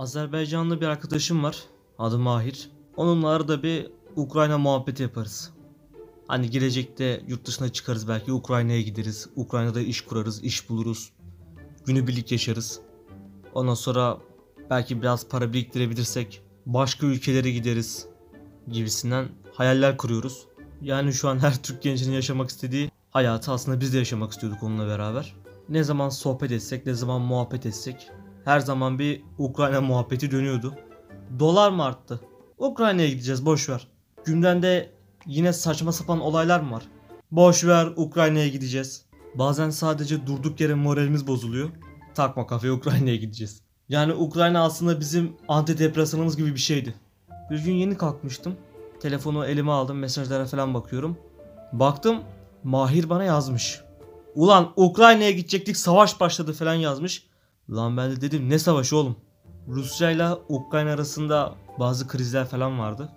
Azerbaycanlı bir arkadaşım var. Adı Mahir. Onunla arada bir Ukrayna muhabbeti yaparız. Hani gelecekte yurt dışına çıkarız belki Ukrayna'ya gideriz. Ukrayna'da iş kurarız, iş buluruz. Günübirlik yaşarız. Ondan sonra belki biraz para biriktirebilirsek başka ülkelere gideriz gibisinden hayaller kuruyoruz. Yani şu an her Türk gencinin yaşamak istediği hayatı aslında biz de yaşamak istiyorduk onunla beraber. Ne zaman sohbet etsek, ne zaman muhabbet etsek her zaman bir Ukrayna muhabbeti dönüyordu. Dolar mı arttı? Ukrayna'ya gideceğiz boş ver. Gündemde yine saçma sapan olaylar mı var? Boş ver Ukrayna'ya gideceğiz. Bazen sadece durduk yere moralimiz bozuluyor. Takma kafaya Ukrayna'ya gideceğiz. Yani Ukrayna aslında bizim antidepresanımız gibi bir şeydi. Bir gün yeni kalkmıştım. Telefonu elime aldım mesajlara falan bakıyorum. Baktım Mahir bana yazmış. Ulan Ukrayna'ya gidecektik savaş başladı falan yazmış. Lan ben de dedim ne savaşı oğlum? Rusya ile Ukrayna arasında bazı krizler falan vardı.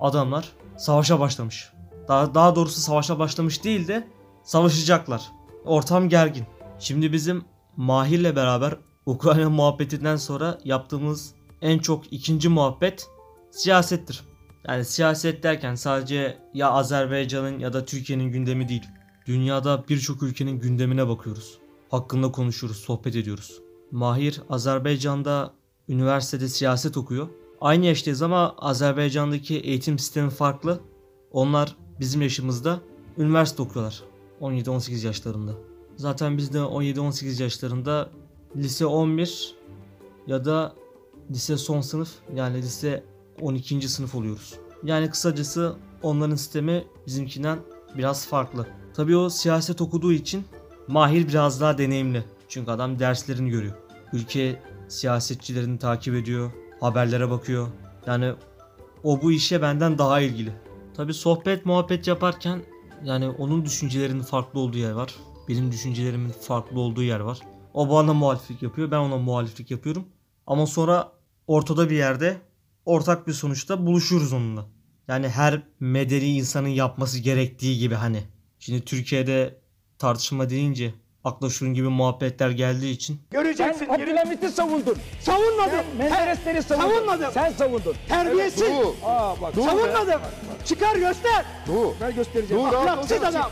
Adamlar savaşa başlamış. Daha, daha doğrusu savaşa başlamış değil de savaşacaklar. Ortam gergin. Şimdi bizim Mahir'le beraber Ukrayna muhabbetinden sonra yaptığımız en çok ikinci muhabbet siyasettir. Yani siyaset derken sadece ya Azerbaycan'ın ya da Türkiye'nin gündemi değil. Dünyada birçok ülkenin gündemine bakıyoruz. Hakkında konuşuyoruz, sohbet ediyoruz. Mahir Azerbaycan'da üniversitede siyaset okuyor. Aynı yaştayız ama Azerbaycan'daki eğitim sistemi farklı. Onlar bizim yaşımızda üniversite okuyorlar. 17-18 yaşlarında. Zaten biz de 17-18 yaşlarında lise 11 ya da lise son sınıf yani lise 12. sınıf oluyoruz. Yani kısacası onların sistemi bizimkinden biraz farklı. Tabii o siyaset okuduğu için Mahir biraz daha deneyimli. Çünkü adam derslerini görüyor. Ülke siyasetçilerini takip ediyor, haberlere bakıyor. Yani o bu işe benden daha ilgili. Tabii sohbet muhabbet yaparken yani onun düşüncelerinin farklı olduğu yer var. Benim düşüncelerimin farklı olduğu yer var. O bana muhaliflik yapıyor, ben ona muhaliflik yapıyorum. Ama sonra ortada bir yerde ortak bir sonuçta buluşuyoruz onunla. Yani her medeni insanın yapması gerektiği gibi hani. Şimdi Türkiye'de tartışma deyince akla şunun gibi muhabbetler geldiği için Göreceksin. Sen Abdülhamit'i savundun. Savunmadım. Sen Menderesleri savundun. Savunmadım. Sen savundun. Terbiyesiz. Dur. Aa bak. Dur. Savunmadım. Çıkar göster. Dur. Ben göstereceğim. Dur. Ahlaksız adam.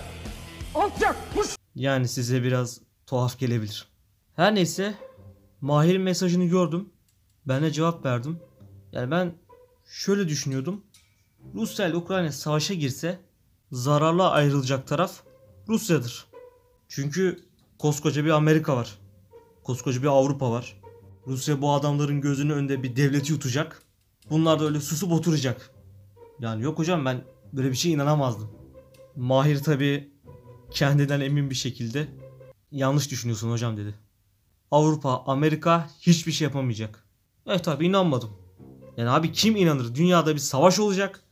Alçak. Yani size biraz tuhaf gelebilir. Her neyse Mahir'in mesajını gördüm. Ben de cevap verdim. Yani ben şöyle düşünüyordum. Rusya ile Ukrayna savaşa girse zararla ayrılacak taraf Rusya'dır. Çünkü koskoca bir Amerika var. Koskoca bir Avrupa var. Rusya bu adamların gözünün önünde bir devleti yutacak. Bunlar da öyle susup oturacak. Yani yok hocam ben böyle bir şey inanamazdım. Mahir tabi kendinden emin bir şekilde yanlış düşünüyorsun hocam dedi. Avrupa, Amerika hiçbir şey yapamayacak. Evet tabi inanmadım. Yani abi kim inanır? Dünyada bir savaş olacak.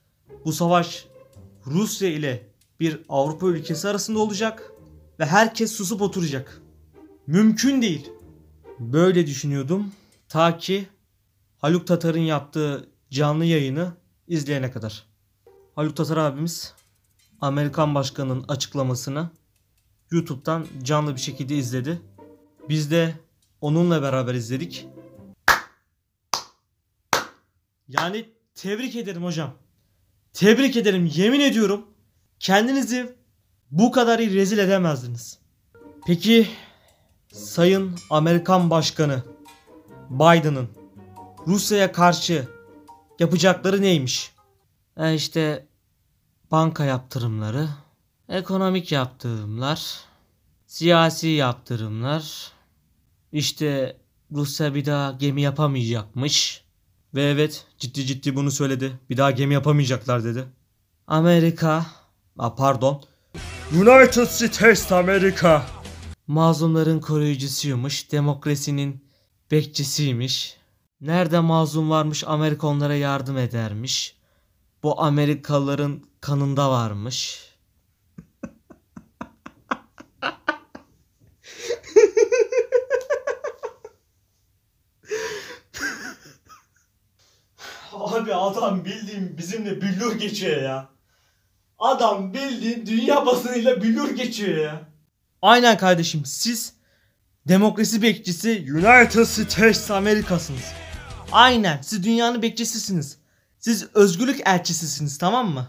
Bu savaş Rusya ile bir Avrupa ülkesi arasında olacak ve herkes susup oturacak. Mümkün değil. Böyle düşünüyordum ta ki Haluk Tatar'ın yaptığı canlı yayını izleyene kadar. Haluk Tatar abimiz Amerikan başkanının açıklamasını YouTube'dan canlı bir şekilde izledi. Biz de onunla beraber izledik. Yani tebrik ederim hocam. Tebrik ederim yemin ediyorum. Kendinizi bu kadar iyi rezil edemezdiniz. Peki Sayın Amerikan Başkanı Biden'ın Rusya'ya karşı yapacakları neymiş? E işte banka yaptırımları, ekonomik yaptırımlar, siyasi yaptırımlar. İşte Rusya bir daha gemi yapamayacakmış. Ve evet ciddi ciddi bunu söyledi. Bir daha gemi yapamayacaklar dedi. Amerika, a pardon. United States America. Mazlumların koruyucusuymuş, demokrasinin bekçisiymiş. Nerede mazlum varmış Amerika onlara yardım edermiş. Bu Amerikalıların kanında varmış. Abi adam bildiğin bizimle billur geçiyor ya. Adam bildiğin dünya basınıyla billur geçiyor ya. Aynen kardeşim siz demokrasi bekçisi United States Amerika'sınız. Aynen. Siz dünyanın bekçisisiniz. Siz özgürlük elçisisiniz tamam mı?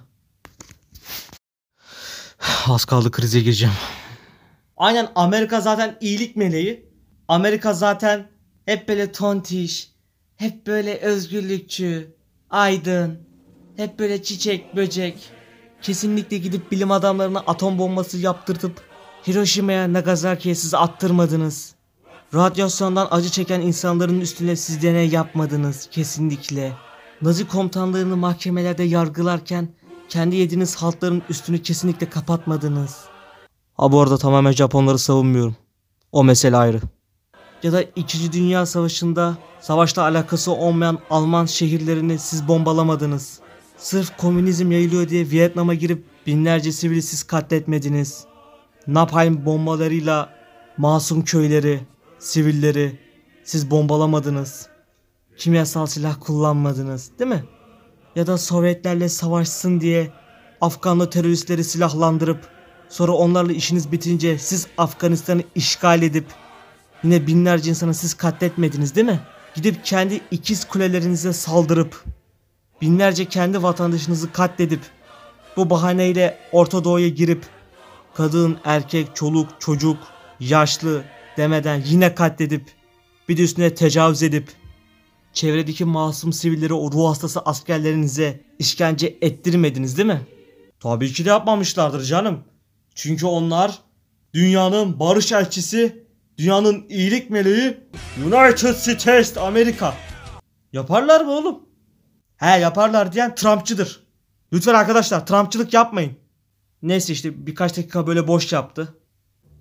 Az kaldı krize gireceğim. Aynen Amerika zaten iyilik meleği. Amerika zaten hep böyle tontiş. Hep böyle özgürlükçü. Aydın. Hep böyle çiçek, böcek. Kesinlikle gidip bilim adamlarına atom bombası yaptırtıp Hiroşima'ya, Nagasaki'ye siz attırmadınız. Radyasyondan acı çeken insanların üstüne siz deney yapmadınız kesinlikle. Nazi komutanlarını mahkemelerde yargılarken kendi yediğiniz haltların üstünü kesinlikle kapatmadınız. Ha bu arada tamamen Japonları savunmuyorum. O mesele ayrı. Ya da 2. Dünya Savaşı'nda savaşla alakası olmayan Alman şehirlerini siz bombalamadınız. Sırf komünizm yayılıyor diye Vietnam'a girip binlerce sivili siz katletmediniz. Napalm bombalarıyla masum köyleri, sivilleri siz bombalamadınız. Kimyasal silah kullanmadınız, değil mi? Ya da Sovyetlerle savaşsın diye Afganlı teröristleri silahlandırıp sonra onlarla işiniz bitince siz Afganistan'ı işgal edip yine binlerce insanı siz katletmediniz değil mi? Gidip kendi ikiz kulelerinize saldırıp binlerce kendi vatandaşınızı katledip bu bahaneyle Orta Doğu'ya girip kadın, erkek, çoluk, çocuk, yaşlı demeden yine katledip bir de üstüne tecavüz edip çevredeki masum sivilleri o ruh hastası askerlerinize işkence ettirmediniz değil mi? Tabii ki de yapmamışlardır canım. Çünkü onlar dünyanın barış elçisi, dünyanın iyilik meleği United States Amerika. Yaparlar mı oğlum? He yaparlar diyen Trumpçıdır. Lütfen arkadaşlar Trumpçılık yapmayın. Neyse işte birkaç dakika böyle boş yaptı.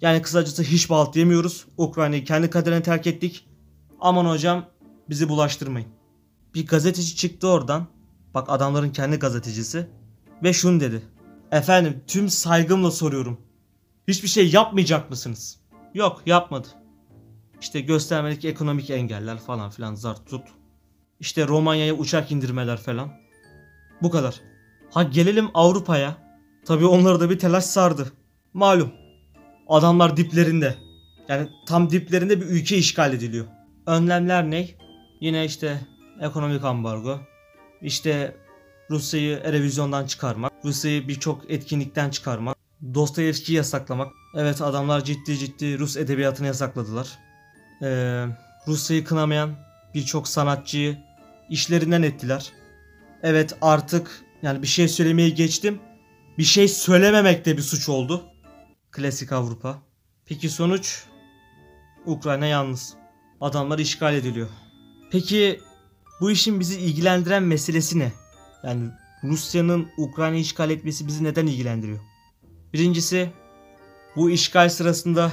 Yani kısacası hiç balt yemiyoruz. Ukrayna'yı kendi kaderine terk ettik. Aman hocam bizi bulaştırmayın. Bir gazeteci çıktı oradan. Bak adamların kendi gazetecisi. Ve şunu dedi. Efendim tüm saygımla soruyorum. Hiçbir şey yapmayacak mısınız? Yok yapmadı. İşte göstermelik ekonomik engeller falan filan zart tut. İşte Romanya'ya uçak indirmeler falan. Bu kadar. Ha gelelim Avrupa'ya. Tabii onları da bir telaş sardı. Malum. Adamlar diplerinde. Yani tam diplerinde bir ülke işgal ediliyor. Önlemler ne? Yine işte ekonomik ambargo. İşte Rusya'yı Erevizyon'dan çıkarmak. Rusya'yı birçok etkinlikten çıkarmak. Dostoyevski'yi yasaklamak. Evet adamlar ciddi ciddi Rus edebiyatını yasakladılar. Ee, Rusya'yı kınamayan birçok sanatçıyı işlerinden ettiler. Evet artık yani bir şey söylemeyi geçtim. Bir şey söylememek de bir suç oldu. Klasik Avrupa. Peki sonuç? Ukrayna yalnız. Adamlar işgal ediliyor. Peki bu işin bizi ilgilendiren meselesi ne? Yani Rusya'nın Ukrayna'yı işgal etmesi bizi neden ilgilendiriyor? Birincisi bu işgal sırasında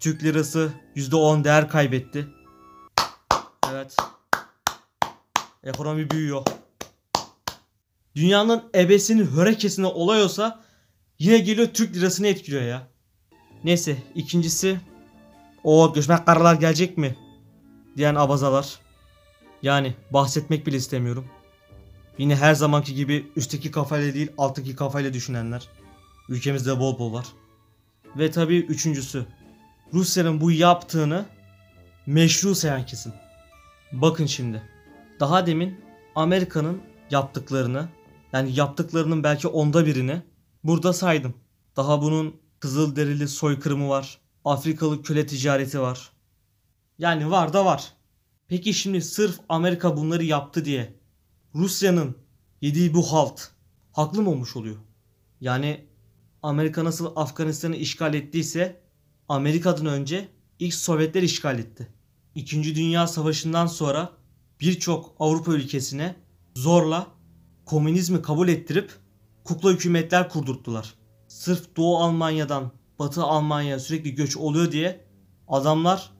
Türk lirası %10 değer kaybetti. Evet. Ekonomi büyüyor. Dünyanın ebesinin hörekesine olay olsa yine geliyor Türk lirasını etkiliyor ya. Neyse ikincisi o göçmen karalar gelecek mi? Diyen abazalar. Yani bahsetmek bile istemiyorum. Yine her zamanki gibi üstteki kafayla değil alttaki kafayla düşünenler. Ülkemizde bol bol var. Ve tabii üçüncüsü. Rusya'nın bu yaptığını meşru sayan kesim. Bakın şimdi. Daha demin Amerika'nın yaptıklarını yani yaptıklarının belki onda birini burada saydım. Daha bunun Kızılderili soykırımı var. Afrikalı köle ticareti var. Yani var da var. Peki şimdi sırf Amerika bunları yaptı diye Rusya'nın yediği bu halt haklı mı olmuş oluyor? Yani Amerika nasıl Afganistan'ı işgal ettiyse Amerika'dan önce ilk Sovyetler işgal etti. İkinci Dünya Savaşı'ndan sonra birçok Avrupa ülkesine zorla komünizmi kabul ettirip kukla hükümetler kurdurttular. Sırf Doğu Almanya'dan Batı Almanya'ya sürekli göç oluyor diye adamlar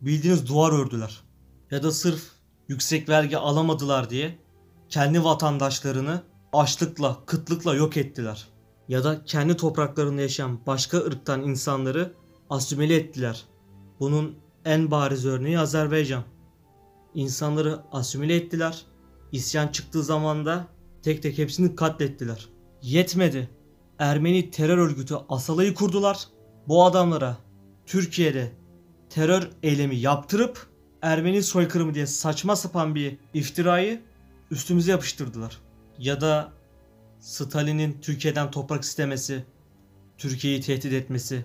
bildiğiniz duvar ördüler. Ya da sırf yüksek vergi alamadılar diye kendi vatandaşlarını açlıkla, kıtlıkla yok ettiler. Ya da kendi topraklarında yaşayan başka ırktan insanları asimile ettiler. Bunun en bariz örneği Azerbaycan. İnsanları asimile ettiler. İsyan çıktığı zaman da tek tek hepsini katlettiler. Yetmedi. Ermeni terör örgütü Asala'yı kurdular. Bu adamlara Türkiye'de terör eylemi yaptırıp Ermeni soykırımı diye saçma sapan bir iftirayı üstümüze yapıştırdılar. Ya da Stalin'in Türkiye'den toprak istemesi, Türkiye'yi tehdit etmesi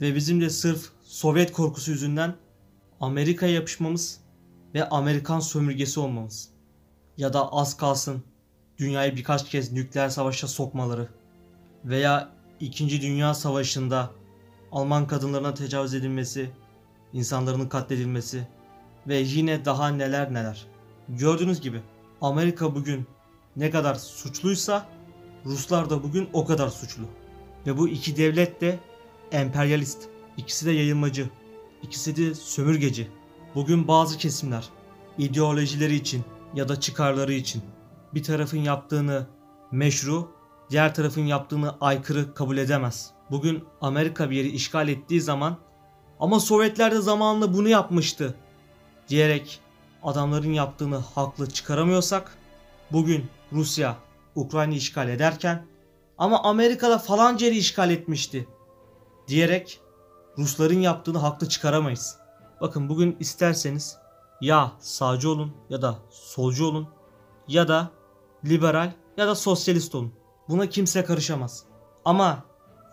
ve bizim de sırf Sovyet korkusu yüzünden Amerika'ya yapışmamız ve Amerikan sömürgesi olmamız. Ya da az kalsın dünyayı birkaç kez nükleer savaşa sokmaları veya 2. Dünya Savaşı'nda Alman kadınlarına tecavüz edilmesi, insanların katledilmesi ve yine daha neler neler. Gördüğünüz gibi Amerika bugün ne kadar suçluysa Ruslar da bugün o kadar suçlu. Ve bu iki devlet de emperyalist. İkisi de yayılmacı. İkisi de sömürgeci. Bugün bazı kesimler ideolojileri için ya da çıkarları için bir tarafın yaptığını meşru, diğer tarafın yaptığını aykırı kabul edemez. Bugün Amerika bir yeri işgal ettiği zaman ama Sovyetler de zamanında bunu yapmıştı diyerek adamların yaptığını haklı çıkaramıyorsak bugün Rusya Ukrayna işgal ederken ama Amerika'da falanca yeri işgal etmişti diyerek Rusların yaptığını haklı çıkaramayız. Bakın bugün isterseniz ya sağcı olun ya da solcu olun ya da liberal ya da sosyalist olun. Buna kimse karışamaz. Ama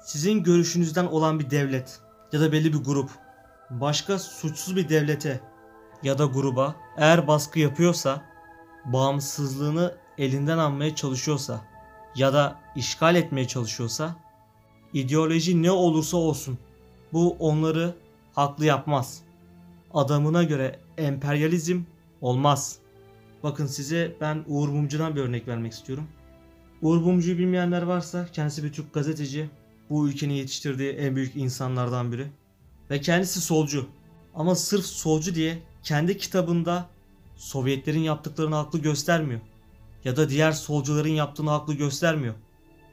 sizin görüşünüzden olan bir devlet ya da belli bir grup başka suçsuz bir devlete ya da gruba eğer baskı yapıyorsa, bağımsızlığını elinden almaya çalışıyorsa ya da işgal etmeye çalışıyorsa ideoloji ne olursa olsun bu onları haklı yapmaz. Adamına göre emperyalizm olmaz. Bakın size ben Uğur Mumcu'dan bir örnek vermek istiyorum. Uğur Mumcu'yu bilmeyenler varsa kendisi bir Türk gazeteci. Bu ülkenin yetiştirdiği en büyük insanlardan biri. Ve kendisi solcu. Ama sırf solcu diye kendi kitabında Sovyetlerin yaptıklarını haklı göstermiyor. Ya da diğer solcuların yaptığını haklı göstermiyor.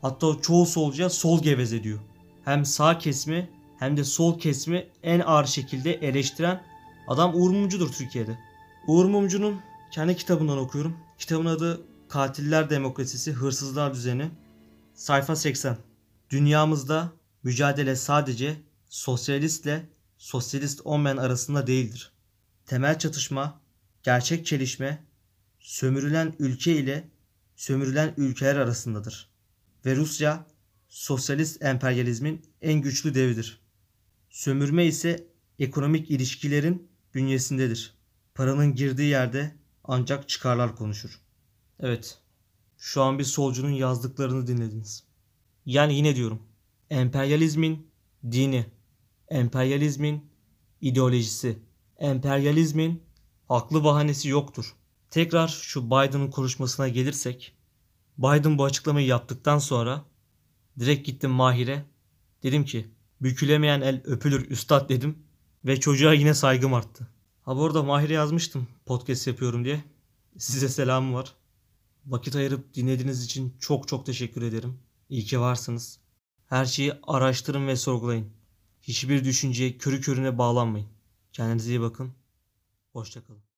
Hatta çoğu solcuya sol geveze diyor. Hem sağ kesimi hem de sol kesimi en ağır şekilde eleştiren adam Uğur Mumcu'dur Türkiye'de. Uğur Mumcu'nun kendi kitabından okuyorum. Kitabın adı Katiller Demokrasisi, Hırsızlar Düzeni. Sayfa 80. Dünyamızda mücadele sadece sosyalistle sosyalist olmayan arasında değildir. Temel çatışma, gerçek çelişme, sömürülen ülke ile sömürülen ülkeler arasındadır. Ve Rusya, sosyalist emperyalizmin en güçlü devidir. Sömürme ise ekonomik ilişkilerin bünyesindedir. Paranın girdiği yerde ancak çıkarlar konuşur. Evet, şu an bir solcunun yazdıklarını dinlediniz. Yani yine diyorum, emperyalizmin dini, emperyalizmin ideolojisi, emperyalizmin haklı bahanesi yoktur. Tekrar şu Biden'ın konuşmasına gelirsek, Biden bu açıklamayı yaptıktan sonra direkt gittim Mahir'e. Dedim ki bükülemeyen el öpülür üstad dedim ve çocuğa yine saygım arttı. Ha bu arada Mahir'e yazmıştım podcast yapıyorum diye. Size selamım var. Vakit ayırıp dinlediğiniz için çok çok teşekkür ederim. İyi ki varsınız. Her şeyi araştırın ve sorgulayın. Hiçbir düşünceye körü körüne bağlanmayın. Kendinize iyi bakın. Hoşçakalın.